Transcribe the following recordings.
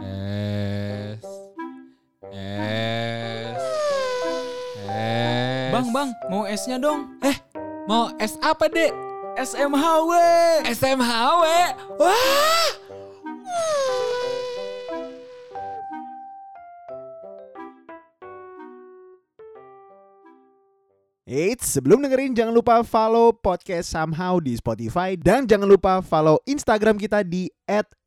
Es. Es. Es. Bang, bang, mau esnya dong. Eh, mau es apa, Dek? SMHW. SMHW. Wah. Eits, sebelum dengerin jangan lupa follow podcast Somehow di Spotify dan jangan lupa follow Instagram kita di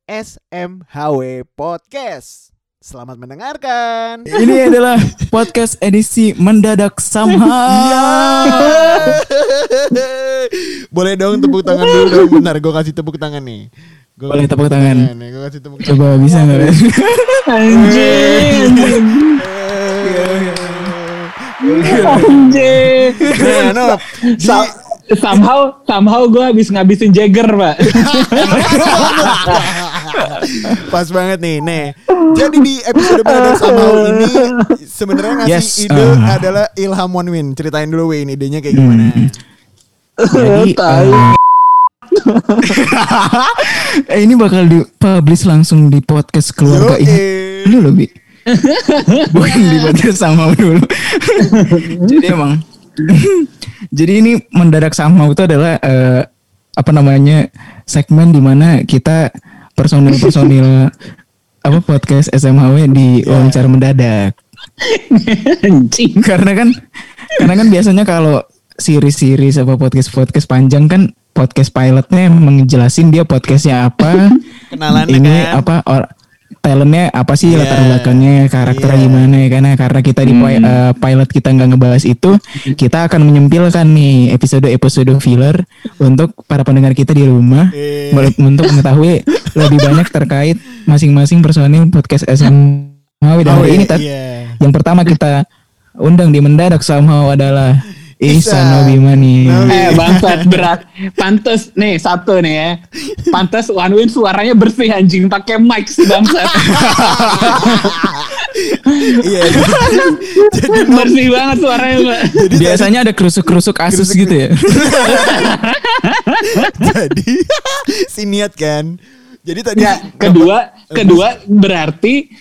@smhwpodcast. Selamat mendengarkan. Ini adalah podcast edisi mendadak somehow. Iya. Boleh dong tepuk tangan dulu dong. Bentar, gue kasih tepuk tangan nih. Gua Boleh kasih tepuk tangan. nih, Gue kasih tepuk tangan. Coba bisa nggak? Anjing, anjing. Nah, no. Somehow, somehow gue habis ngabisin Jagger, pak. pas banget nih. Nih. Jadi di episode mendadak somehow ini sebenarnya ngasih Yes, ide uh. adalah Ilham Wanwin. Ceritain dulu Win, idenya kayak gimana? Jadi, Tai. eh, ini bakal dipublish langsung di podcast keluarga ini. Lu lebih. Bukan di podcast sama dulu. Jadi emang. Jadi ini mendadak sama itu adalah eh, apa namanya segmen di mana kita personil-personil apa podcast SMHW di wawancara mendadak. Anjing. karena kan karena kan biasanya kalau series-series apa podcast-podcast panjang kan podcast pilotnya menjelasin dia podcastnya apa Kenalannya ini kan. apa or, talentnya apa sih Iya. latar belakangnya karakternya Iya. gimana ya karena karena kita di pi- eh, pilot kita nggak ngebahas itu kita akan menyempilkan nih episode-episode filler untuk para pendengar kita di rumah Iya. Boleh- untuk mengetahui lebih banyak terkait masing-masing personil podcast SMHW dan hari ini Tat, Iya. yang pertama kita undang di mendadak somehow adalah Ihsan. Nobi. Eh bangsat berat. Pantes nih satu nih ya. Pantes One Win suaranya bersih anjing pakai mic si bangsat. Iya. Jadi bersih banget suaranya, Pak. Biasanya ada kerusuk-kerusuk asus Kerusuk- gitu ya. jadi si niat kan. Jadi tadi Ya, kedua, kedua berarti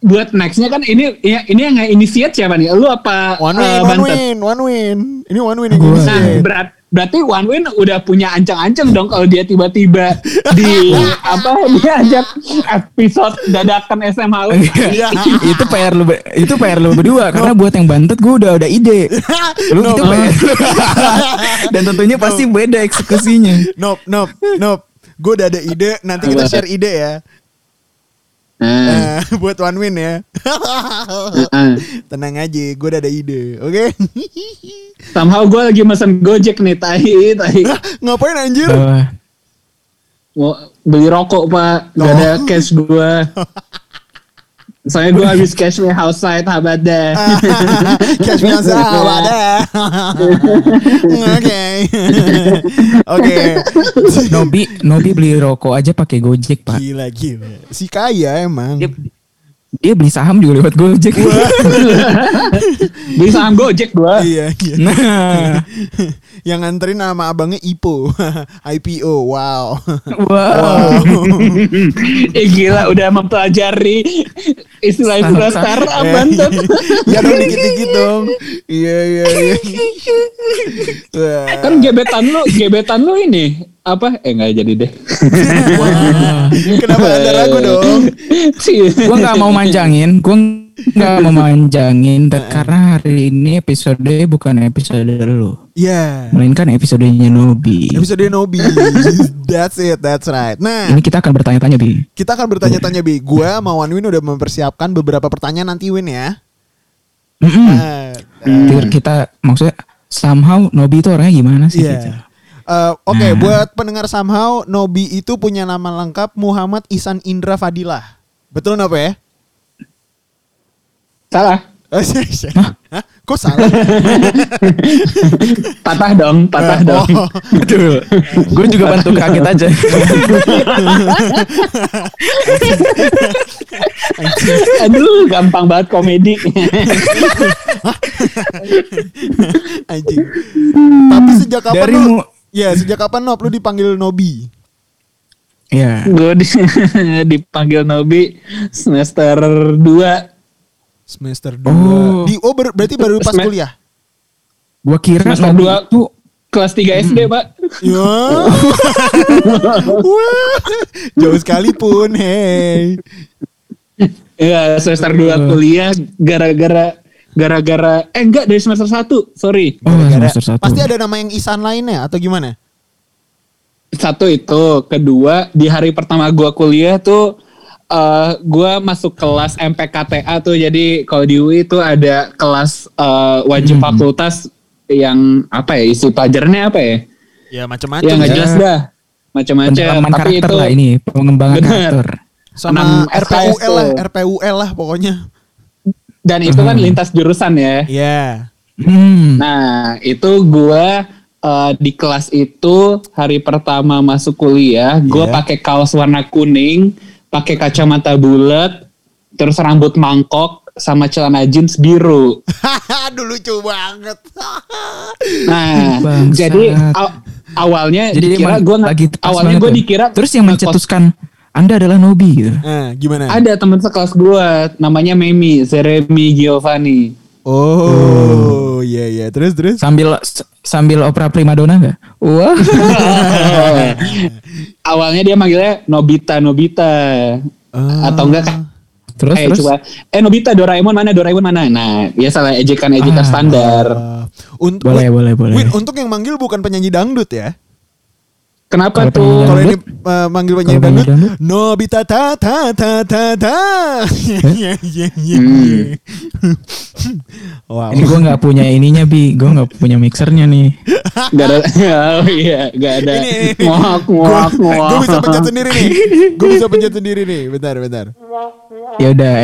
buat nextnya kan ini ya, ini yang initiate siapa nih? Lu apa one win, eh, one win, one win. Ini one win yang Nah, berat, berarti One Win udah punya ancang-ancang dong kalau dia tiba-tiba di apa dia ajak episode dadakan SMH. Iya. itu PR lu itu PR lu berdua karena buat yang bantet gue udah ada ide. Lu No, itu PR. Dan tentunya pasti beda eksekusinya. Nope, nope, nope. Gue udah ada ide, nanti kita share ide ya. Nah, Nah, buat one win ya. nah. Tenang aja, gue udah ada ide, oke? somehow gue lagi mesen Gojek nih, tai, tai. Hah, Ngapain anjir? Bahwa Mau beli rokok pak, gak ada cash gue. Soalnya gue habis cash me outside, habat deh. Cash me outside, ada. Oke. Oke. Nobi Nobi beli rokok aja pakai Gojek, Pak. Gila, gila. Si kaya emang. Dia, dia beli saham juga lewat Gojek. Beli saham Gojek gue. Iya, iya. nah, Yang nganterin sama abangnya Ipo. IPO, wow. wow. eh gila udah mempelajari istilah-istilah Startup. startup bantet. ya dong dikit-dikit dong. Iya, iya, iya. Kan gebetan lu, gebetan lu ini apa? Eh nggak jadi deh. Kenapa ada ragu dong? gue nggak mau manjangin, gue nggak mau manjangin karena hari ini episode bukan episode lu, Iya. melainkan episodenya Nobi. Episode Nobi. That's it, that's right. Nah, Ini kita akan bertanya-tanya bi. kita akan bertanya-tanya Bi. Gua sama Wan Win udah mempersiapkan beberapa pertanyaan nanti Win ya. Nah, Biar kita maksudnya somehow Nobi itu orangnya gimana sih? Iya. gitu? Eh, Oke, buat pendengar somehow Nobi itu punya nama lengkap Muhammad Ihsan Indra Fadilah. Betul napa ya? Salah. Hah? Kok salah? Patah dong, patah dong. Oh, Betul. gue juga bantu kaget aja. Aduh, gampang banget komedi. anjing. Tapi sejak kapan Dari lu? Mu- Ya, sejak kapan Nob lu dipanggil Nobi? Iya. Gue di, dipanggil Nobi semester 2 Semester 2. Oh. Di oh ber- berarti baru pas Sem- kuliah. Gua kira Semester Nobi 2 itu kelas 3 SD, Pak. Ya. Wah. Jauh sekalipun, hey. Iya, semester 2 kuliah gara-gara gara-gara eh enggak dari semester 1, sorry. Oh, Gara-gara- semester satu. Pasti ada nama yang Isan lainnya atau gimana? Satu itu, kedua di hari pertama gua kuliah tuh eh gua masuk kelas MPKTA tuh jadi kalau di UI itu ada kelas eh, wajib Hmm. fakultas yang apa ya isi pelajarannya apa ya? Ya macam-macam. Ya nggak ya. jelas dah, macam-macam. Tapi karakter itu lah ini, pengembangan Bener. karakter. Sama RPUL lah. RPUL lah pokoknya. Dan itu kan Hmm. lintas jurusan ya. Iya. Hmm. Nah, itu gua eh, di kelas itu hari pertama masuk kuliah, gua Iya. pakai kaos warna kuning, pakai kacamata bulat, terus rambut mangkok sama celana jeans biru. Aduh lucu banget. Nah, jadi aw- awalnya Jadi dikira pas awalnya gua tuh. dikira Terus yang mencetuskan Anda adalah Nobi gitu. nah, gimana? ada teman sekelas gua namanya Memi, Jeremy Giovanni. Oh, iya iya. Terus terus. Sambil sambil opera primadona enggak? Wah. awalnya dia manggilnya Nobita, Nobita. Ah. Atau enggak kan Terus eh terus. coba eh Nobita Doraemon mana Doraemon mana nah biasalah ejekan ejekan Ah. standar Ah, untuk Boleh, boleh, boleh. Win, untuk yang manggil bukan penyanyi dangdut ya. Kenapa tuh Kalau ini uh, manggil penyanyi Kalau dangdut? Nobita ta ta ta ta ta Iya iya iya. iya. Hmm. Wow. Ini gue nggak punya ininya bi, gue nggak punya mixernya nih. Gak ada oh iya gak ada Ini, ini, ini. muak muak Gue muak bisa pencet sendiri nih. Gue bisa pencet sendiri nih. Bentar, bentar. Ya udah,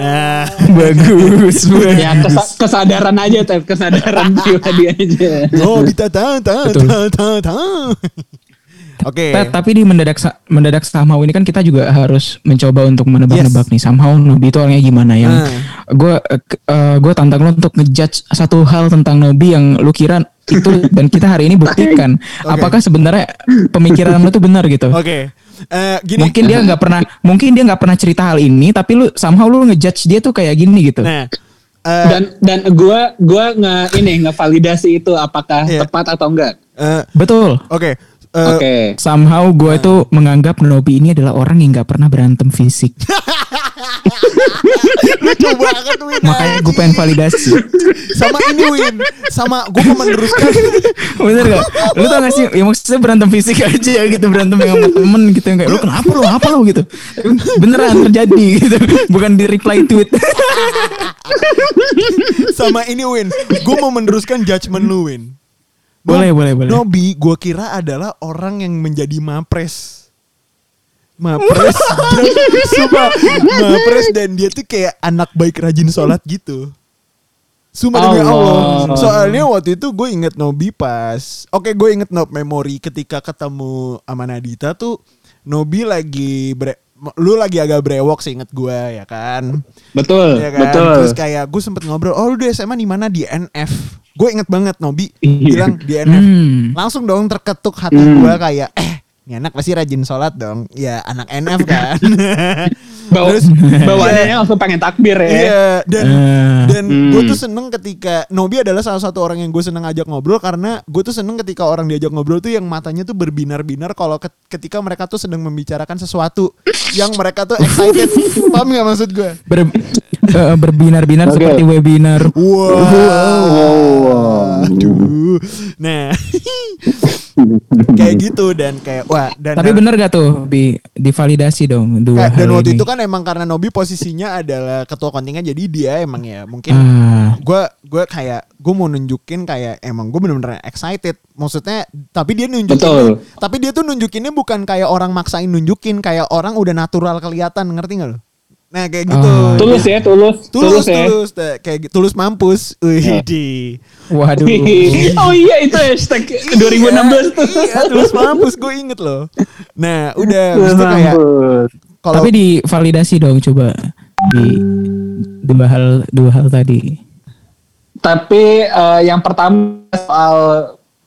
Nah, bagus, ya bagus. kesa- kesadaran aja Tep kesadaran pribadi aja Nobita ta ta Betul. ta ta ta. Oke. Ta- tapi di mendadak mendadak somehow ini kan kita juga harus mencoba untuk menebak-nebak nih somehow Nobi itu orangnya gimana yang Hmm. gue gue tantang lo untuk ngejudge satu hal tentang Nobi yang lu kira itu dan kita hari ini buktikan Oke. apakah sebenarnya pemikiran lo tuh benar gitu. Oke. Eh, gini. Mungkin dia nggak pernah mungkin dia nggak pernah cerita hal ini tapi lu somehow lu ngejudge dia tuh kayak gini gitu. Nah, eh, dan dan gua gua nge ini ngevalidasi itu apakah Iya. tepat atau enggak eh, Betul. oke. Eh, oke Somehow gue Nah. tuh menganggap Nobi ini adalah orang yang nggak pernah berantem fisik. Lucu banget Win. Makanya gue pengen validasi. Sama ini Win. Sama gue mau meneruskan. Bener gak? Lu tau gak sih? Ya maksudnya berantem fisik aja ya gitu Berantem sama temen gitu yang kayak Lu kenapa lu? Apa lu gitu Beneran terjadi gitu Bukan di reply tweet sama ini Win. Gue mau meneruskan judgement lu Win. Boleh, boleh, boleh. Nobi gue kira adalah orang yang menjadi mapres. Mapres. dan, sumpah, mapres dan dia tuh kayak anak baik rajin sholat gitu. Sumpah demi Allah. Allah. Soalnya waktu itu gue inget Nobi pas. Oke gue inget Nob memori ketika ketemu sama Nadita tuh. Nobi lagi bre- lu lagi agak brewok sih inget gue ya kan. betul Ya kan? betul Terus kayak gue sempet ngobrol, oh lu di SMA di mana di NF. Gue inget banget Nobi Iya. bilang di NF. Hmm. Langsung dong terketuk hati Hmm. gue kayak, eh ini anak pasti rajin sholat dong. Ya anak NF kan. Bawa, Terus bawaannya langsung pengen takbir ya Iya dan Eh. dan Hmm. gue tuh seneng ketika Nobi adalah salah satu orang yang gue seneng ajak ngobrol karena gue tuh seneng ketika orang diajak ngobrol tuh yang matanya tuh berbinar-binar kalau ket- ketika mereka tuh sedang membicarakan sesuatu yang mereka tuh excited. Paham gak maksud gue? Ber, eh, berbinar-binar Oke. seperti webinar Wow. Aduh. Nah, kayak gitu dan kayak wah dan Tapi bener gak tuh Bi Divalidasi dong Dua Eh, dan waktu ini. itu kan emang karena Nobi posisinya adalah ketua kontingen jadi dia emang ya mungkin Ah. gue gue kayak gue mau nunjukin kayak emang gue bener-bener excited maksudnya tapi dia nunjukin Betul. tapi dia tuh nunjukinnya bukan kayak orang maksain nunjukin kayak orang udah natural kelihatan ngerti gak lo nah kayak gitu. Oh, tulus ya tulus. Tulus tulus, ya. tulus. Nah, kayak gitu. tulus mampus. Wih. Di. Waduh. Oh iya itu hashtag 2016 tuh. iya, tulus mampus gue inget loh. Nah udah itu kayak kalau Tapi divalidasi dong coba. Di Dua hal Dua hal tadi. Tapi eh, yang pertama soal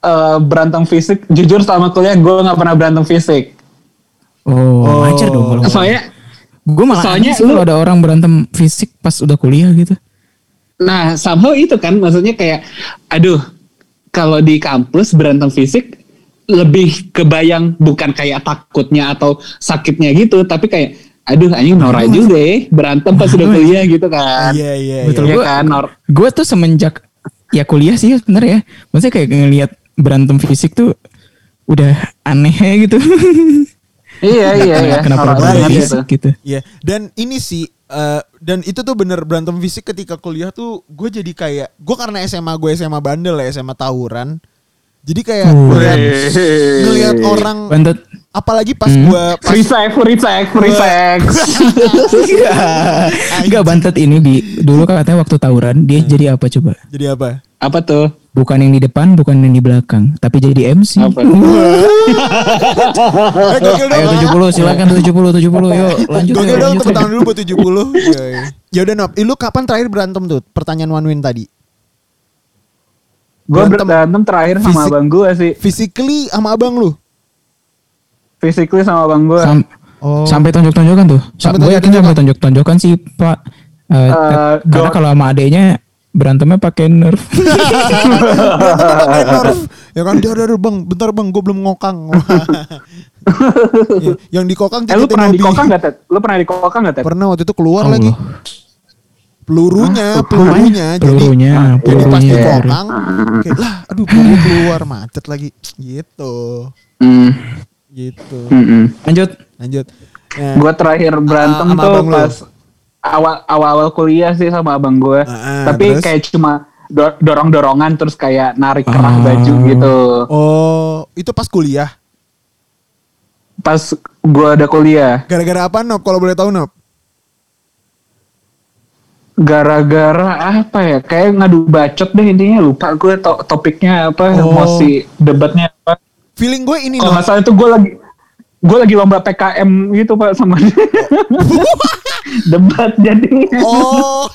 eh, berantem fisik, jujur selama kuliah gue nggak pernah berantem fisik. Oh, wajar dong kalau. Soalnya Gue malah soalnya aneh sih lu- kalau ada orang berantem fisik pas udah kuliah gitu. Nah, somehow itu kan maksudnya kayak aduh, kalau di kampus berantem fisik lebih kebayang bukan kayak takutnya atau sakitnya gitu, tapi kayak aduh anjing norak juga ya berantem pas udah kuliah gitu kan. Iya iya Betul. Iya Gua- kan, nor Gue tuh semenjak ya kuliah sih sebenarnya ya. Maksudnya kayak ngelihat berantem fisik tuh udah aneh gitu. Iya iya iya. Kenapa berantem fisik gitu. gitu? Iya, dan ini sih eh, dan itu tuh bener berantem fisik ketika kuliah tuh gue jadi kayak gue karena SMA gue SMA bandel ya SMA tawuran. Jadi kayak Uh. ngeliat, ngeliat orang Bantet. apalagi pas Hmm. gue pas Free sex, free sex, free sex. Enggak bantet ini bi dulu katanya waktu tawuran dia jadi apa coba? jadi apa? Apa tuh? Bukan yang di depan, bukan yang di belakang, tapi jadi MC. Apa? Eh, dong. Ayo 70 silakan 70 70 yuk lanjut Gokil yuk, dong lanjut, tepuk tangan dulu buat 70 Ya udah Nop, lu kapan terakhir berantem tuh? Pertanyaan One Win tadi. Gue Berantem berantem terakhir sama fisik. abang gue sih. Physically sama abang lu. Physically sama abang gue. Sam- Oh. Sampai tonjok-tonjokan tuh. Sampai Gue yakin sampai tonjok-tonjokan sih Pak. Eh, Eh, karena kalau sama adeknya berantemnya pakai nerf. Nerf. Ya kan, dar, dar, bang, bentar bang, gue belum ngokang. Ya, yang dikokang Eh lu pernah Nobi. dikokang gak Ted? Lu pernah dikokang gak Ted? Pernah waktu itu keluar Allah. lagi. Pelurunya, Hah? pelurunya. Apanya? Pelurunya, jadi, jadi pas pelurunya. dikokang, kayak lah, aduh peluru keluar macet lagi. Gitu, Hmm. gitu. Mm-mm. Lanjut. Lanjut. Ya. Gue terakhir berantem sama tuh lu. Awal awal awal kuliah sih sama abang gue. Ah, Tapi terus? kayak cuma do- dorong dorongan terus kayak narik kerah Ah. baju gitu. Oh, itu pas kuliah. Pas gue ada kuliah. Gara-gara apa Nop? Kalau boleh tahu Nop? Gara-gara apa ya? Kayak ngadu bacot deh intinya lupa gue to- topiknya apa, Oh. emosi debatnya apa. Feeling gue ini Kalau nggak salah itu gue lagi gue lagi lomba PKM gitu pak sama dia. debat jadi. Oh,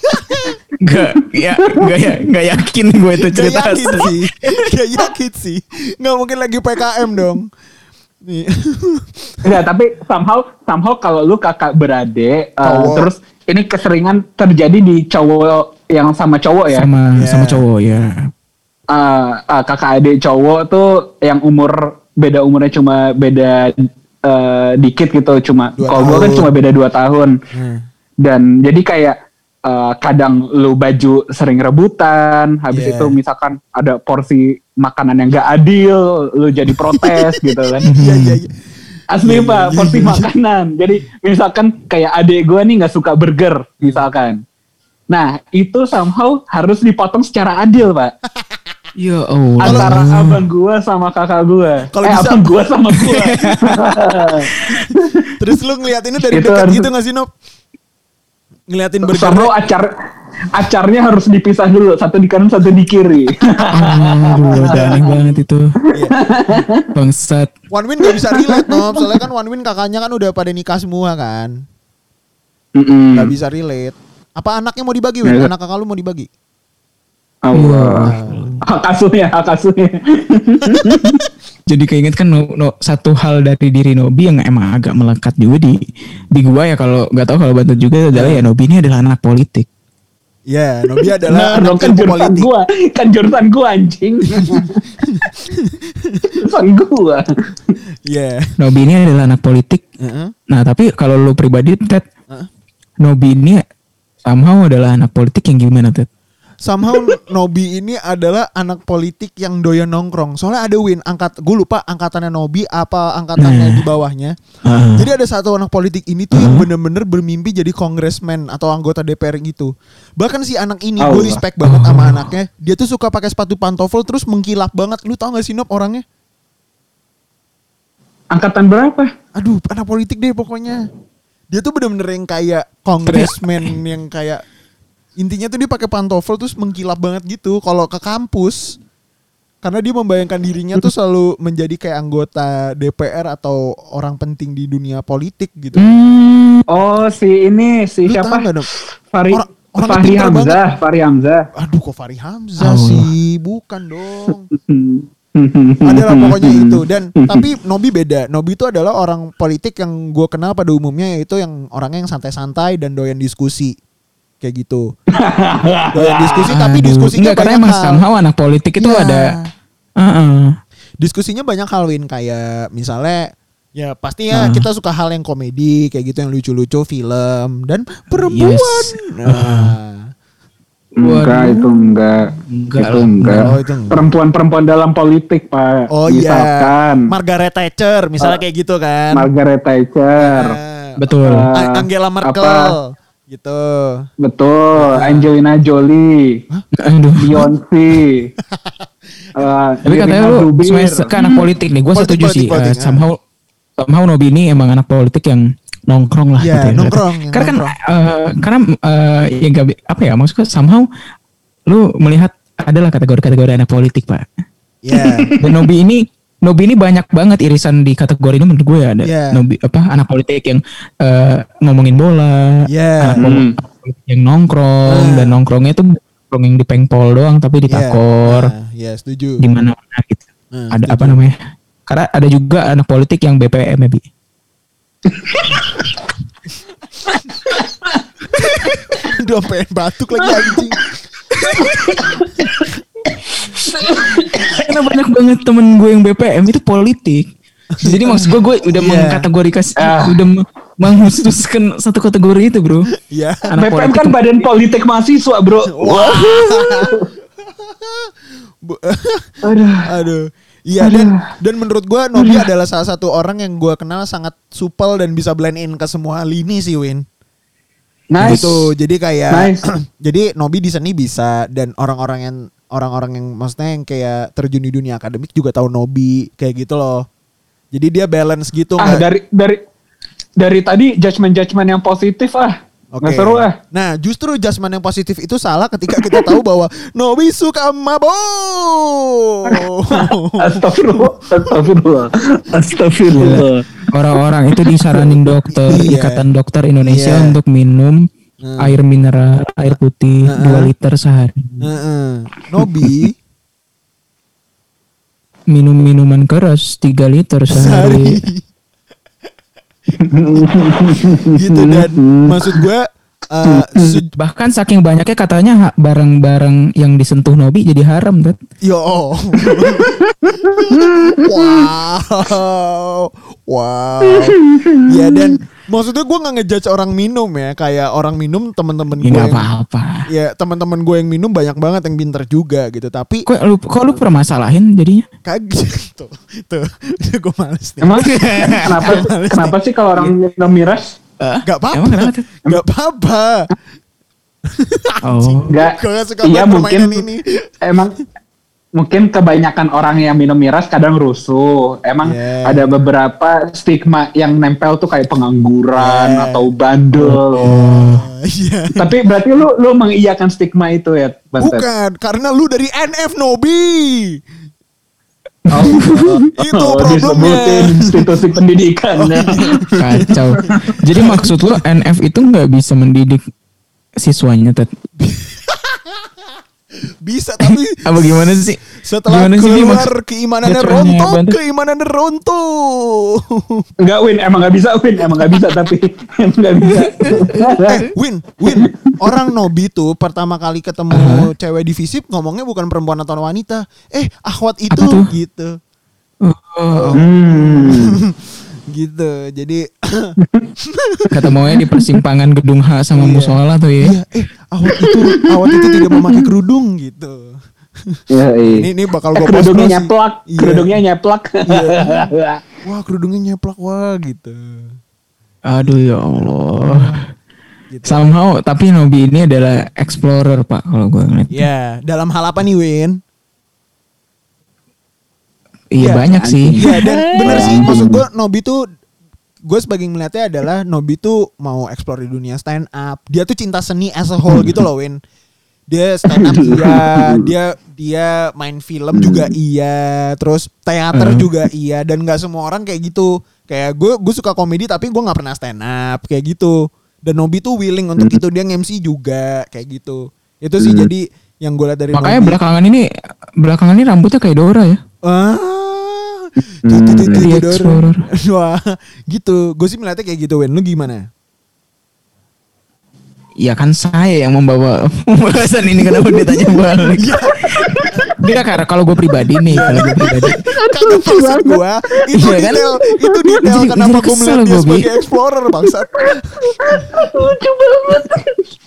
Gak, ya, gak, ya, gak yakin gue itu gak cerita. yakin sih. Gak yakin sih. Gak mungkin lagi PKM dong. Nih. Enggak, tapi somehow somehow kalau lu kakak beradik uh, Cowok. terus ini keseringan terjadi di cowok yang sama cowok ya. Sama, Ya. sama cowok ya. Uh, uh, kakak adik cowok tuh yang umur beda umurnya cuma beda uh, dikit gitu cuma kalau gua kan cuma beda dua tahun Hmm. dan jadi kayak uh, kadang lu baju sering rebutan habis Yeah. itu misalkan ada porsi makanan yang gak adil lu jadi protes gitu kan Iya, iya, iya. Asli pak, porsi makanan. Jadi misalkan kayak adik gue nih nggak suka burger, misalkan. Nah itu somehow harus dipotong secara adil pak. Ya Allah. Antara abang gue sama kakak gue. Kalau eh bisa- abang gue sama gue. Terus lu ngeliatinnya dari Itu dekat harus- gitu gak sih Nop? Ngeliatin burger. somehow acar acarnya harus dipisah dulu, satu di kanan, satu di kiri. Aduh, udah aneh banget itu. Iya. Bangsat. One Win gak bisa relate Nop. Soalnya kan One Win kakaknya kan udah pada nikah semua kan. Mm-mm. Gak bisa relate. Apa anaknya mau dibagi Win? Nggak. Anak kakak lu mau dibagi? Allah. Hak asuhnya, hak asuhnya. Jadi keinget kan no, no- satu hal dari diri Nobi yang emang agak melekat juga di di gua ya kalau nggak tahu kalau bantu juga adalah ya Nobi ini adalah anak politik. Iya, Nobi Nah, adalah anak dong kan jurusan politik. gua, kan jurusan gua anjing. jurusan gua. Iya. Nobi ini adalah anak politik. Heeh. Nah tapi kalau lu pribadi Ted, Heeh. Nobi ini somehow adalah anak politik yang gimana Ted? Somehow Nobi ini adalah anak politik yang doyan nongkrong. Soalnya ada Win angkat, gue lupa angkatannya Nobi apa angkatannya Nah. di bawahnya. Ah. Jadi ada satu anak politik ini tuh yang bener-bener bermimpi jadi kongresmen atau anggota DPR gitu. Bahkan si anak ini gue respect banget sama anaknya. Dia tuh suka pakai sepatu pantofel terus mengkilap banget. Lu tau gak sih Nop orangnya? Angkatan berapa? Aduh, anak politik deh pokoknya. Dia tuh bener-bener yang kayak kongresmen yang kayak intinya tuh dia pakai pantofel terus mengkilap banget gitu kalau ke kampus. Karena dia membayangkan dirinya tuh selalu menjadi kayak anggota DPR atau orang penting di dunia politik gitu. Hmm, Oh si ini si Lu siapa? Dok? Fari Orang- orangnya Fahri Hamzah, Fahri Hamzah. Aduh kok Fahri Hamzah Allah. sih, bukan dong. Adalah pokoknya itu dan tapi Nobi beda Nobi itu adalah orang politik yang gue kenal pada umumnya yaitu yang orangnya yang santai-santai dan doyan diskusi kayak gitu doyan diskusi tapi diskusinya Enggak, karena banyak emang hal somehow anak politik itu Iya. ada Heeh. diskusinya banyak hal Win kayak misalnya ya pastinya Nah. kita suka hal yang komedi kayak gitu yang lucu-lucu film dan perempuan Yes. nah Enggak Waduh. itu enggak. Enggak itu enggak. Oh, itu enggak. Perempuan-perempuan dalam politik, Pak. oh iya Misalkan Margaret Thatcher misalnya Oh. kayak gitu kan Margaret Thatcher. Nah, Betul. Uh, Angela Merkel apa? Gitu Betul, Angelina Jolie, Aduh. Beyonce. uh, Tapi katanya lu sebenarnya ke anak politik nih, gue Politik, setuju politik, sih. politik, Eh, ah. somehow, somehow Nobi ini emang anak politik yang nongkrong lah Ya, gitu ya. nongkrong, yang Karena kan, nongkrong. eh, karena eh, ya gak, apa ya maksudnya somehow lu melihat adalah kategori-kategori anak politik pak. ya Dan Nobi ini Nobi ini banyak banget irisan di kategori ini menurut gue ada Iya. Nobi apa anak politik yang eh, ngomongin bola, Iya. anak Hmm. politik yang nongkrong Ah. dan nongkrongnya tuh nongkrong yang di pengpol doang tapi di ya. takor Nah, ya setuju di mana-mana gitu. Nah, ada setuju. apa namanya? Karena ada juga anak politik yang BPM ya, Bi. Aduh pengen batuk lagi anjing Karena banyak banget temen gue yang BPM itu politik. Jadi maksud gue gue udah Iya. mengkategorikan Ah. udah me- mengkhususkan satu kategori itu, Bro. ya Anak BPM politik kan badan politik mahasiswa, Bro. Wah. Bu- Aduh. Iya dan dan menurut gua Nobi adalah salah satu orang yang gua kenal sangat supel dan bisa blend in ke semua lini sih Win. Nice. Gitu. Jadi kayak Nice. jadi Nobi di seni bisa dan orang-orang yang orang-orang yang maksudnya yang kayak terjun di dunia akademik juga tahu Nobi kayak gitu loh. Jadi dia balance gitu ah dari dari dari tadi judgement judgement yang positif ah. Oke. Nggak seru ah. Nah, justru jasman yang positif itu salah ketika kita tahu bahwa Nobi suka mabok. Astagfirullah, astagfirullah, astagfirullah. Orang-orang itu disaranin dokter, Iya. Ikatan Dokter Indonesia Iya. untuk minum Hmm. air mineral, air putih Heeh. 2 liter sehari. Heeh. Nobi Minum minuman keras 3 liter sehari. gitu dan maksud gue se- Bahkan saking banyaknya katanya barang-barang yang disentuh Nobi jadi haram, Tet. yo wow wow ya dan maksudnya gue nggak ngejudge orang minum ya kayak orang minum teman-teman Ya gue nggak apa-apa. ya teman-teman gue yang minum banyak banget yang pinter juga gitu tapi Kok lu kok lu permasalahin jadinya? kaget tuh tuh gue males nih Emang kenapa kenapa sih kalau orang minum miras Gak apa-apa? Gak apa-apa Oh. Enggak. Gak suka Iya mungkin ini emang mungkin kebanyakan orang yang minum miras kadang rusuh. Emang Yeah. ada beberapa stigma yang nempel tuh kayak pengangguran Yeah. atau bandel. Iya Tapi berarti lu lu mengiyakan stigma itu ya, Bantet? Bukan Karena lu dari NF Nobi Oh, Itu oh, problemnya. institusi pendidikan ya. Kacau. Jadi maksud lu NF itu nggak bisa mendidik siswanya, Tet? Bisa tapi Apa gimana sih? Setelah Gimana sih, keluar maksud- keimanannya rontok? Keimanannya rontok Enggak win, emang nggak bisa win, emang nggak bisa tapi emang nggak bisa. Eh Win Win Orang Nobi tuh Pertama kali ketemu Cewek di Visip Ngomongnya bukan perempuan atau wanita Eh akhwat itu? Gitu Oh, Hmm. Gitu Jadi ketemunya di persimpangan gedung H sama Iya. musola tuh ya. Iya eh Akhwat itu Akhwat itu tidak memakai kerudung Gitu Ya, iya. Ini, ini bakal Eh, gue kerudungnya nyeplak, Iya. kerudungnya nyeplak. Wah kerudungnya nyeplak Wah gitu Aduh ya Allah. Gitu. Somehow tapi Nobi ini adalah explorer pak kalau gue ngeliat. Ya dalam hal apa nih Win Iya Iya, banyak sih. Iya dan bener sih maksud gue Nobi tuh gue sebagai melihatnya adalah Nobi tuh mau explore di dunia stand up. Dia tuh cinta seni as a whole gitu loh Win. Dia stand up iya, dia dia main film juga iya, terus teater Hmm. juga iya dan nggak semua orang kayak gitu. Kayak gue gue suka komedi tapi gue nggak pernah stand up kayak gitu. Dan Nobi tuh willing untuk itu dia MC juga kayak gitu. Itu sih jadi yang gue lihat dari Makanya Nobi. belakangan ini belakangan ini rambutnya kayak Dora ya. Ah. Hmm. Wah, gitu. Gue sih melihatnya kayak gitu, Wen. Lu gimana? Ya kan saya yang membawa pembahasan ini kenapa dia tanya balik. Dia karena kalau gue pribadi nih, kalau gue pribadi. Kagak maksud gue. Itu Iya kan? detail, itu detail Jadi- kenapa gue melihat dia sebagai explorer, bangsat.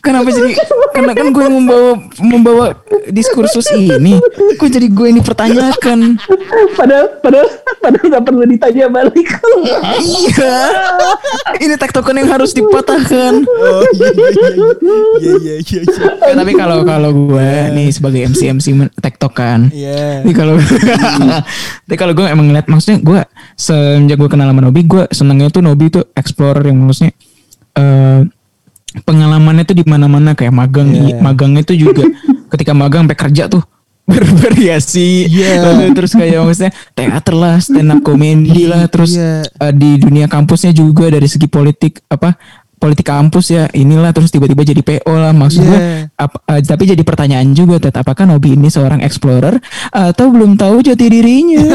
Kenapa jadi karena kan gue yang membawa membawa diskursus ini. Kok jadi gue yang dipertanyakan? padahal padahal padahal nggak perlu ditanya balik. iya. Ini tektokan yang harus dipatahkan. Oh iya iya iya. Iya iya iya. iya. Ya, tapi kalau kalau gue nih sebagai MC MC men- tektokan. Iya. Ini kalau Tapi kalau gue emang ngeliat maksudnya gue semenjak gue kenal sama Nobi gue senengnya tuh Nobi tuh explorer yang maksudnya eh pengalamannya tuh di mana-mana kayak magang Iya. magangnya tuh juga ketika magang sampai kerja tuh bervariasi Iya. Lalu terus kayak maksudnya teater lah stand up comedy lah terus Iya. eh, di dunia kampusnya juga dari segi politik apa politik kampus ya inilah terus tiba-tiba jadi PO lah maksud gue Iya. ap- eh, tapi jadi pertanyaan juga Ted apakah Nobi ini seorang explorer atau belum tahu jati dirinya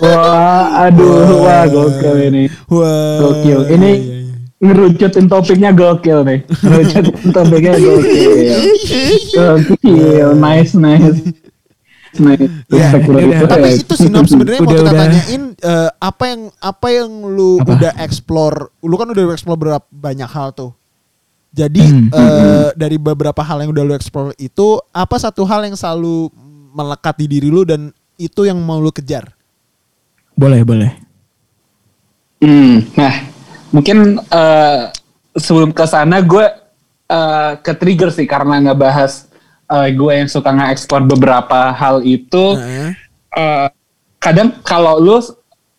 Wah, aduh, wah gokil ini. Wah. Gokil. Ini iya, iya. ngerucutin topiknya gokil nih. Ngerucutin topiknya gokil. Gokil, nice, nice. Nice. Ya, itu. Tapi ya. itu sih Nom sebenarnya mau kita udah. tanyain eh, apa yang apa yang lu Apa? udah explore. Lu kan udah explore berapa banyak hal tuh. Jadi Hmm. eh, dari beberapa hal yang udah lu explore itu apa satu hal yang selalu melekat di diri lu dan itu yang mau lu kejar? boleh boleh Hmm, nah, mungkin eh, sebelum ke sana gue eh, ke trigger sih karena ngebahas eh, gue yang suka nge-explore beberapa hal itu. Heeh. eh, kadang kalau lu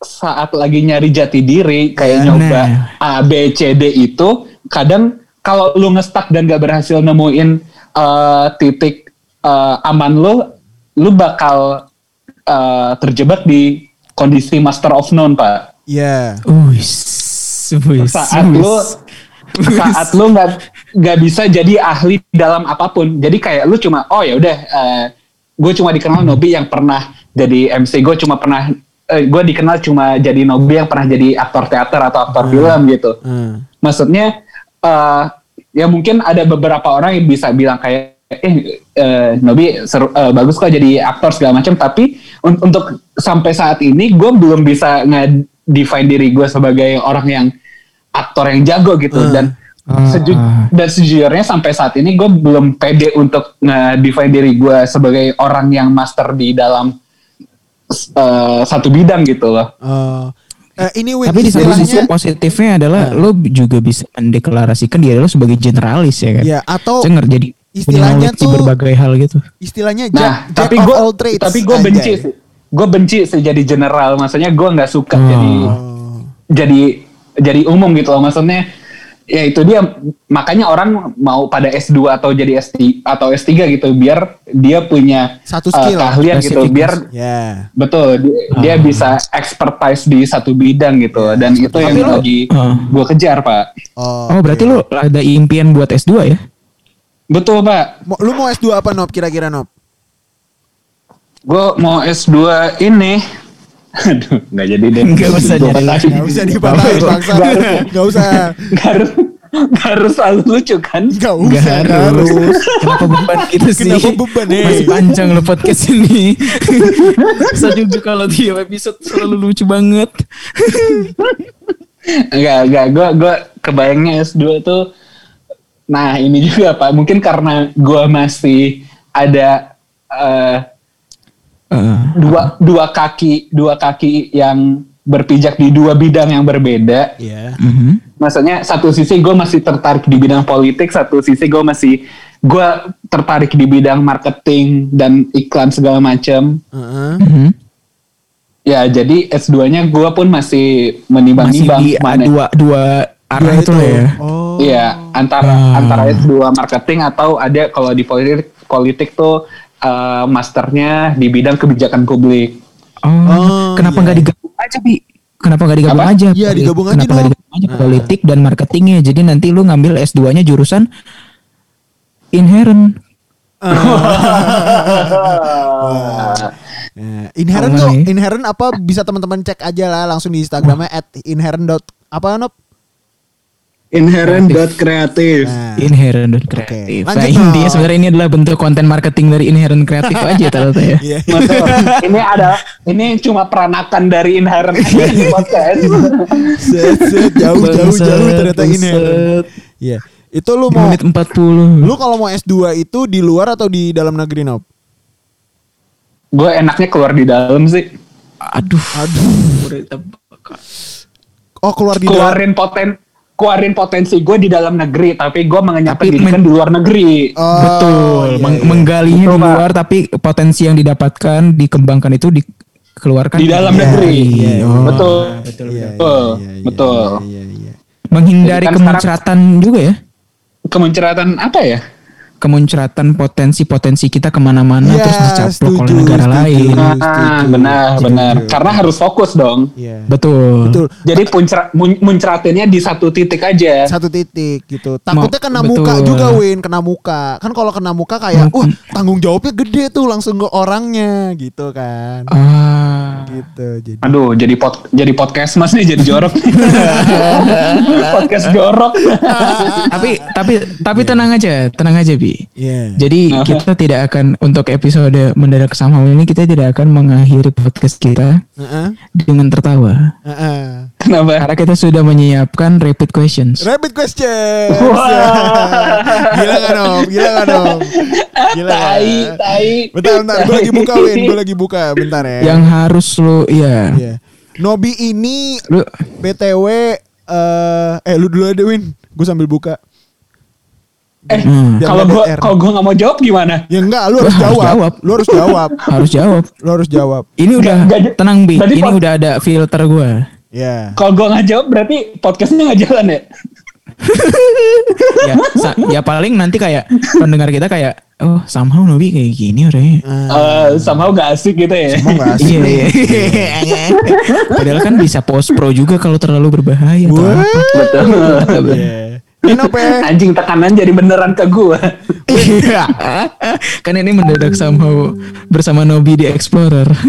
saat lagi nyari jati diri kayak Nah. nyoba A B C D itu kadang kalau lu ngestak dan gak berhasil nemuin eh, titik eh, aman lu lu bakal eh, terjebak di kondisi master of none pak Iya. Uis, uis, saat uis. lu saat lu nggak nggak bisa jadi ahli dalam apa pun jadi kayak lu cuma oh ya udah gue cuma dikenal Nobi yang pernah jadi MC gue cuma pernah gue dikenal cuma jadi Nobi yang pernah jadi aktor teater atau aktor film gitu Hmm. maksudnya eh, ya mungkin ada beberapa orang yang bisa bilang kayak eh eh, Nobi seru, eh, bagus kok jadi aktor segala macam tapi un- untuk sampai saat ini gue belum bisa nge-define diri gue sebagai orang yang aktor yang jago gitu Hmm. dan. Seju- dan sejujurnya sampai saat ini gue belum pede untuk nge-define diri gue sebagai orang yang master di dalam eh, satu bidang gitu loh Eh, eh, ini Tapi di satu sisi positifnya adalah Nah. lo juga bisa mendeklarasikan diri lo sebagai generalis ya kan. Ya, atau Cengar jadi istilahnya tuh- berbagai hal gitu. istilahnya Nah, jack, jack tapi gue all trades. tapi gue benci sih. Gue benci sih jadi general. Maksudnya gue nggak suka Oh. jadi jadi jadi umum gitu loh. Maksudnya ya itu dia makanya orang mau pada S2 atau jadi S3 atau S3 gitu biar dia punya Satu uh, skill. keahlian gitu biar Ya. betul dia, dia Ah. bisa expertise di satu bidang gitu dan itu yang Tapi lo- lagi Ah. gue kejar pak Oh, Oh, berarti lo ada impian buat S2 ya? betul pak Mau- lu mau S2 apa Nob kira-kira Nob? gue mau S2 ini aduh nggak jadi deh Nggak usah Gua jadi. patahin. Gak usah dipatahin bangsa. Gak usah. Gak harus gak harus selalu lucu kan Gak Gak usah. nggak harus. Kenapa beban gitu sih? Kenapa beban, eh? Masih panjang lo podcast ini. Saya juga kalau tiap episode selalu lucu banget. Enggak, enggak. Gue gue kebayangnya S2 tuh Nah ini juga Pak Mungkin karena gue masih ada eh, Eh, dua dua kaki dua kaki yang berpijak di dua bidang yang berbeda. Iya. mhm. Maksudnya satu sisi gue masih tertarik di bidang politik, satu sisi gue masih gue tertarik di bidang marketing dan iklan segala macam. Heeh. Mhm. Ya jadi S2-nya gue pun masih Masih menimbang-nimbang di mana- dua dua arah itu lah ya. Oh. Iya, antara Ah. antara S2 marketing atau ada kalau di politik politik tuh eh, masternya di bidang kebijakan publik. Oh, Oh, kenapa iya. nggak digabung aja bi? Kenapa nggak digabung Apa? aja? Iya, digabung aja Kenapa nggak dong. digabung aja Nah. politik dan marketingnya? Jadi nanti lu ngambil S2-nya jurusan inherent. Ah. Nah, inherent Apa tuh, inherent apa bisa teman-teman cek aja lah langsung di Instagramnya at inherent dot apa Nop? Inherent.kreatif. Nah, Inherent dan kreatif. Oke, Nah, intinya sebenarnya ini adalah bentuk konten marketing dari inherent kreatif aja ternyata ya. iya. Ini ada ini cuma peranakan dari inherent aja di podcast. set, set, jauh jauh jauh ternyata inherent. Iya. Itu lu mau Menit 40. lu kalau mau S2 itu di luar atau di dalam negeri Nop? Gue enaknya keluar di dalam sih. Aduh. Aduh. Oh, keluar di dalam. Keluarin poten keluarin potensi gue di dalam negeri, tapi gue mengenyam pendidikan men- di luar negeri. Oh, Betul. iya, Meng- iya. Menggalinya Betul, di Pak. luar tapi potensi yang didapatkan dikembangkan itu dikeluarkan Di dalam Iya, negeri. iya, iya. Oh. Betul. Iya, iya, Betul. iya, iya, Betul. Iya, iya. Menghindari Jadi kan kemunceratan juga ya. Kemunceratan apa ya? Kemunceratan potensi-potensi kita ke mana-mana Iya, terus dicaplok oleh negara setuju. lain. Ah, setuju. benar, Setuju. benar. Karena harus fokus dong. Iya. Betul. Betul. Jadi puncer, mun, muncratinnya di satu titik aja. Satu titik gitu. Takutnya kena betul. muka juga Win, kena muka. Kan kalau kena muka kayak, wah tanggung jawabnya gede tuh langsung ke orangnya gitu kan. Ah. Gitu. Jadi Aduh, jadi pod, jadi podcast mas nih jadi jorok. podcast jorok. tapi tapi tapi tenang aja, tenang aja bi. Iya. Jadi kita tidak akan untuk episode mendadak sama ini kita tidak akan mengakhiri podcast kita Heeh. dengan tertawa. Heeh. Kenapa? Karena kita sudah menyiapkan rapid questions. Rapid question. Wah. Gila gak dong? Gila gak dong? Gila? Tai, tai. Bentar, bentar. Gue lagi buka Win. Gue lagi buka. Bentar ya. Yang harus lu ya. Iya. Nobi ini Lu BTW eh eh lu dulu aja Win. Gue sambil buka. Eh, Hmm. Kalau gua kalau gua nggak mau jawab gimana? Ya enggak, lu harus Harus jawab. jawab. Lu harus jawab. harus jawab. Lu harus jawab. Ini udah Nggak- nggak- tenang bi. Ini udah ada filter gua. Ya. Kalau gua nggak jawab berarti podcastnya nggak jalan ya? ya, sa- ya paling nanti kayak pendengar kita kayak oh somehow Nobi kayak gini orangnya. Eh, somehow gak asik gitu ya. Mau nggak asik? Iya iya. Padahal kan bisa post pro juga kalau terlalu berbahaya atau Wah. apa. Betul. Iya. Ini apa ya? Anjing tekanan jadi beneran ke gua. Iya. kan ini mendadak somehow bersama Nobi di Explorer.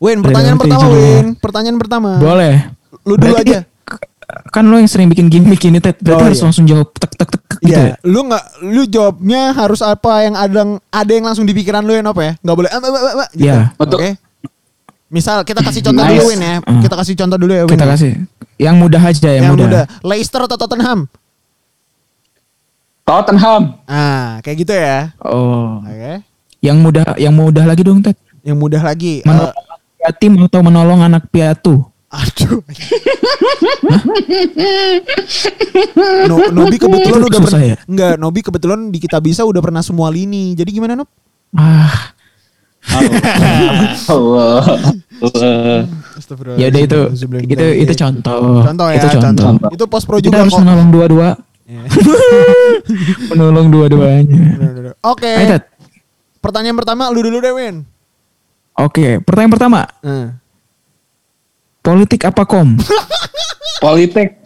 Win, pertanyaan Nanti pertama. Win. Pertanyaan pertama. Boleh. Lu dulu Berarti aja. Kan lo yang sering bikin gimmick ini, Ted. Berarti Oh, harus iya. langsung jawab tek tek tek gitu. Iya, ya? lu nggak, lu jawabnya harus apa yang ada ada yang langsung di pikiran lu yang apa ya? Nggak boleh, ah, ah, ah, gitu. Iya. Betul. Oke. Misal kita kasih contoh Nice. dulu Win ya. Hmm. Kita kasih contoh dulu ya Win. Kita ya. kasih yang mudah aja, yang, yang mudah. mudah. Leicester atau Tottenham? Tottenham. Ah, kayak gitu ya. Oh. Oke. Yang mudah, yang mudah lagi dong, Ted. Yang mudah lagi. Menolong eh, yatim atau menolong anak piatu? aduh. no, Nobi kebetulan udah pernah ya? Enggak, Nobi kebetulan di kita bisa udah pernah semua lini. Jadi gimana, Nob? Ah, Allah. ya udah itu, itu itu contoh. Contoh ya, itu contoh. contoh. Itu post pro Kita juga harus kok. menolong dua-dua. Iya. menolong dua-duanya. Oke. Ted. Pertanyaan pertama lu dulu deh, Win. Oke, pertanyaan pertama. Hmm. Politik apa kom? Politik.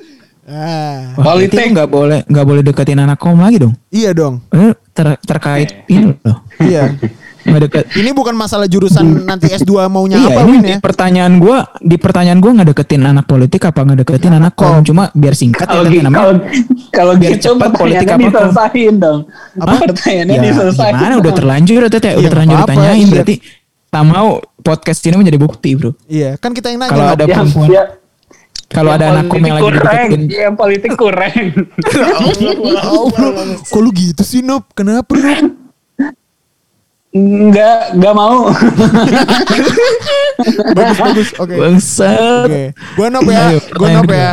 Ah, Wah, Politik. nggak boleh nggak boleh deketin anak kom lagi dong. iya dong. Eh, ter- terkait ini loh. Iya. Nggak deket. Ini bukan masalah jurusan nanti S2 maunya Iya, apa, ini Win ya? pertanyaan gua, di pertanyaan gua nggak deketin anak politik apa nggak deketin anak kom? Cuma biar singkat ya Kalau kalau kalau Biar gitu cepat politik apa, Kom? diselesain dong. Apa? Pertanyaannya Ya, diselesain. gimana udah terlanjur udah Tete, Ya, udah terlanjur apa-apa, ditanyain iya. berarti tak mau podcast ini menjadi bukti, Bro. Iya, kan kita yang nanya. Kalau ada Yang, perempuan, ya, kalau ada anak kom yang lagi kurang, dideketin, yang politik kurang. Bro. Kok lu gitu sih, Nob? Kenapa, Nob? Enggak, enggak mau. bagus, bagus. Oke. bangsat. Oke. Gua Nob ya. Gua kedua. ya.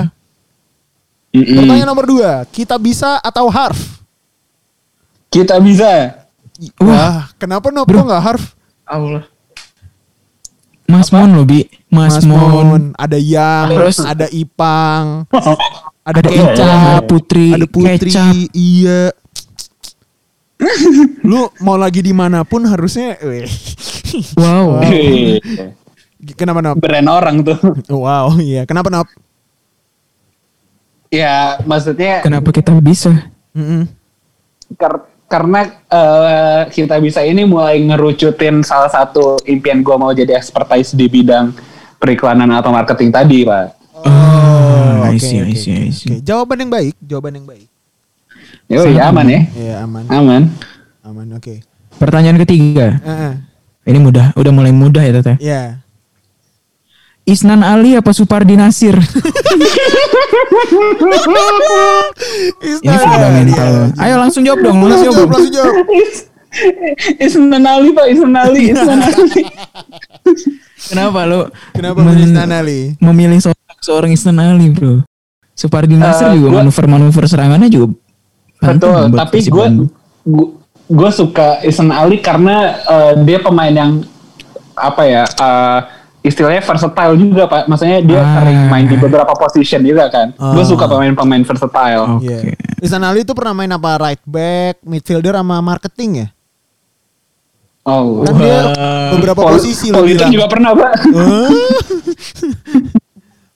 Pertanyaan nomor dua. Kita bisa atau harf? Kita bisa. Wah, kenapa Nob? Kok nggak harf? Allah. Mas Mon loh, Bi. Mas, Mon. Ada yang, Terus- ada Ipang, ada Ada Kecap, Putri, ada Putri, Kecap. iya. Lu mau lagi di mana pun harusnya, weh. Wow. Hei, Kenapa Nob? Brand orang tuh. Wow, iya. Kenapa Nob? Ya, maksudnya Kenapa kita bisa? Mm-mm. kar- karena eh, kita bisa ini mulai ngerucutin salah satu impian gue mau jadi expertise di bidang periklanan atau marketing tadi, Pak. Oh, I I see, I oke, see. oke. Jawaban yang baik, jawaban yang baik. Yo, ya aman ya. Iya aman, Aman. aman. Oke. Pertanyaan ketiga. Heeh. Ini mudah, udah mulai mudah ya teteh. Ya. Isnan Ali apa Supardi Nasir? Ini fundamental. Ayo langsung jawab dong, langsung Langsung jawab. langsung jawab. Isnan Ali, Pak. Isnan Ali. Isnan Ali. Kenapa lo? Kenapa men- memilih Isnan Ali? Memilih seorang, seorang Isnan Ali, bro. Supardi Nasir Eh, juga manuver-manuver serangannya juga. Betul, buat tapi gue gue suka Isnan Ali karena eh, dia pemain yang apa ya eh, istilahnya versatile juga pak. Maksudnya dia Ah. sering main di beberapa position juga kan. Gue Ah. suka pemain-pemain versatile. Oke. Iya. Isnan Ali itu pernah main apa? Right back, midfielder sama marketing ya? Oh, Kan dia beberapa Pol- posisi lo politik bilang. juga pernah pak.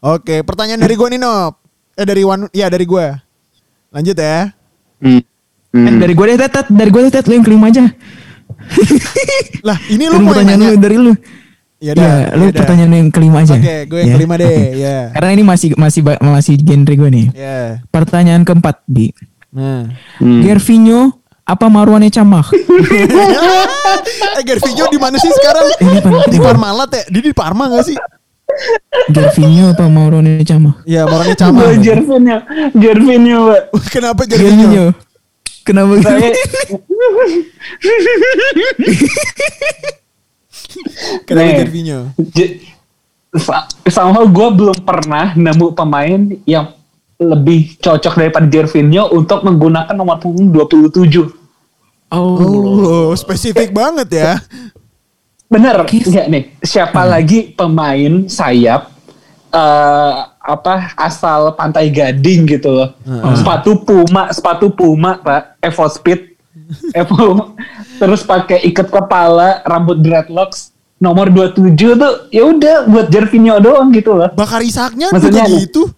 Oke, pertanyaan dari gue nih Nop. Eh dari Wan, ya dari gue. Lanjut ya. Hmm. Eh, dari gue deh, Tet, Tet. Dari gue deh, Tet. Lu yang kelima aja. Lah, ini lu mau yang pertanyaan nanya? lu dari lu. Ya Ya, lu ya dah. pertanyaan yang kelima aja. Oke, gue yang Ya. kelima deh. Ya. Karena ini masih masih masih genre gue nih. Ya. Pertanyaan keempat, Bi. Nah. Hmm. Gervinho apa Marwane Camah? eh Gervinho di mana sih sekarang? Ini. Di Parmalat ya? Dia di Parma gak sih? Gervinho apa Marwane Camah? Ya, orangnya sama. Gue Jervinho, Jervinho pak. Kenapa Gervinho? Gervinho. Kenapa? Saya Kenapa Nih. Gervinho? J- sa- somehow gue belum pernah nemu pemain yang lebih cocok daripada Jervinho untuk menggunakan nomor punggung 27. Oh. Oh, spesifik banget ya. Bener, enggak nih. Siapa lagi pemain sayap eh apa asal Pantai Gading gitu loh. Sepatu Puma, sepatu Puma, Pak. Evo Speed. Evo terus pakai ikat kepala, rambut dreadlocks nomor 27 tuh ya udah buat Jervinho doang gitu loh. Bakar Isaknya Maksudnya gitu.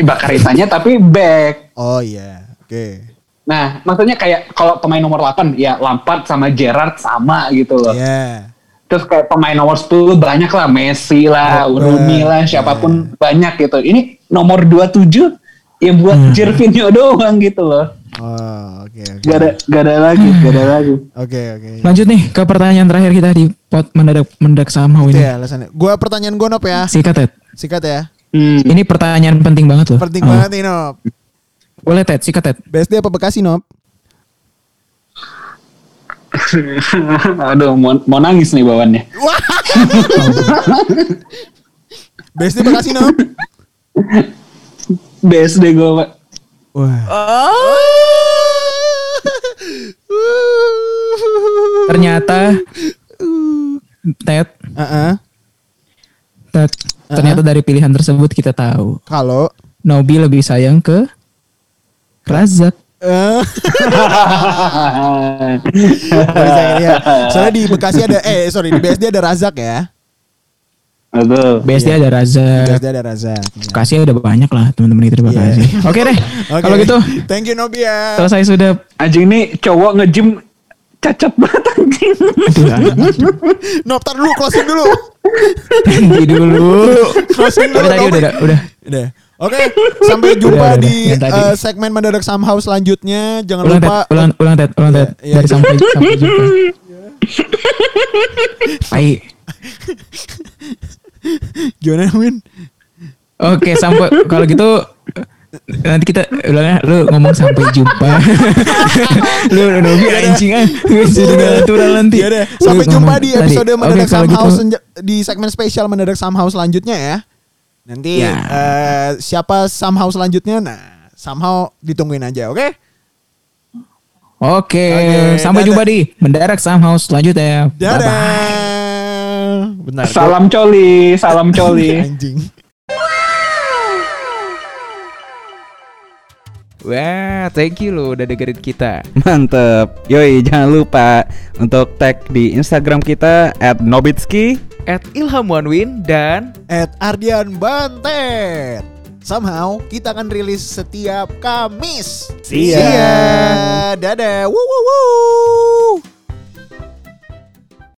Bakar Isanya tapi back. Oh iya, oke. Nah, maksudnya kayak kalau pemain nomor 8 ya Lampard sama Gerrard sama gitu loh. Iya. Terus kayak pemain nomor 10 banyak lah Messi lah, Oh, Rooney iya. lah, siapa pun banyak gitu. Ini nomor 27 ya buat Jervinho doang gitu loh. Oh, oke oke. Gak ada gak ada lagi, gak ada lagi. Oke oke. Lanjut nih ke pertanyaan terakhir kita di pot mendadak mendadak sama ini. ya alasannya. Gua pertanyaan gue Nop ya. Sikat Ted. Sikat ya. Hmm. Ini pertanyaan penting banget loh. Penting Oh. banget nih Nop. Boleh Ted, sikat Ted. BSD apa Bekasi Nop? Aduh, mau, mau nangis nih bawaannya. Wah. BSD Bekasi Nop. BSD gue, Pak. Wah. Ternyata Ted, Heeh. Ted, ternyata dari pilihan tersebut kita tahu Kalau Nobi lebih sayang ke Razak. eh lihat. Soalnya di Bekasi ada eh sorry di BSD ada Razak ya. Betul. BSD Iya. ada Razak. BSD ada Razak. Iya. Bekasi udah banyak lah teman-teman kita di Bekasi. Iya. Oke deh. Oke. Kalau gitu Thank you Nobi ya. selesai sudah Anjing nih cowok nge-gym cacat banget anjing. Nop tar dulu closing dulu. Tinggi dulu. Closing Tapi dulu. tadi Nobi. udah udah. Udah. Oke, sampai jumpa Udah, udah, di yang tadi. eh, segmen mendadak somehow selanjutnya. Jangan Ulang lupa ulang ulang Ted, ulang Ted. Iya, iya, Dari iya. sampai sampai jumpa. Pai. gimana Win? Oke, sampai kalau gitu nanti kita ulangnya lu ngomong sampai jumpa. lu Nobi anjing ah. Gak natural nanti. Ya sampai jumpa di episode mendadak kalau somehow gitu, di segmen spesial mendadak somehow selanjutnya ya. Nanti Ya. eh, siapa somehow selanjutnya? Nah, somehow ditungguin aja, oke? Oke, Oke, sampai dadah. jumpa di mendadak somehow selanjutnya. Dadah. Benar. Salam coli, salam coli. anjing. Wah, thank you lo udah dengerin kita. Mantep. Yoi, jangan lupa untuk tag di Instagram kita @nobitski. At Ilham Wanwin dan At Ardian Bantet. somehow kita akan rilis setiap Kamis. See ya. See ya. Dadah. Woo woo woo.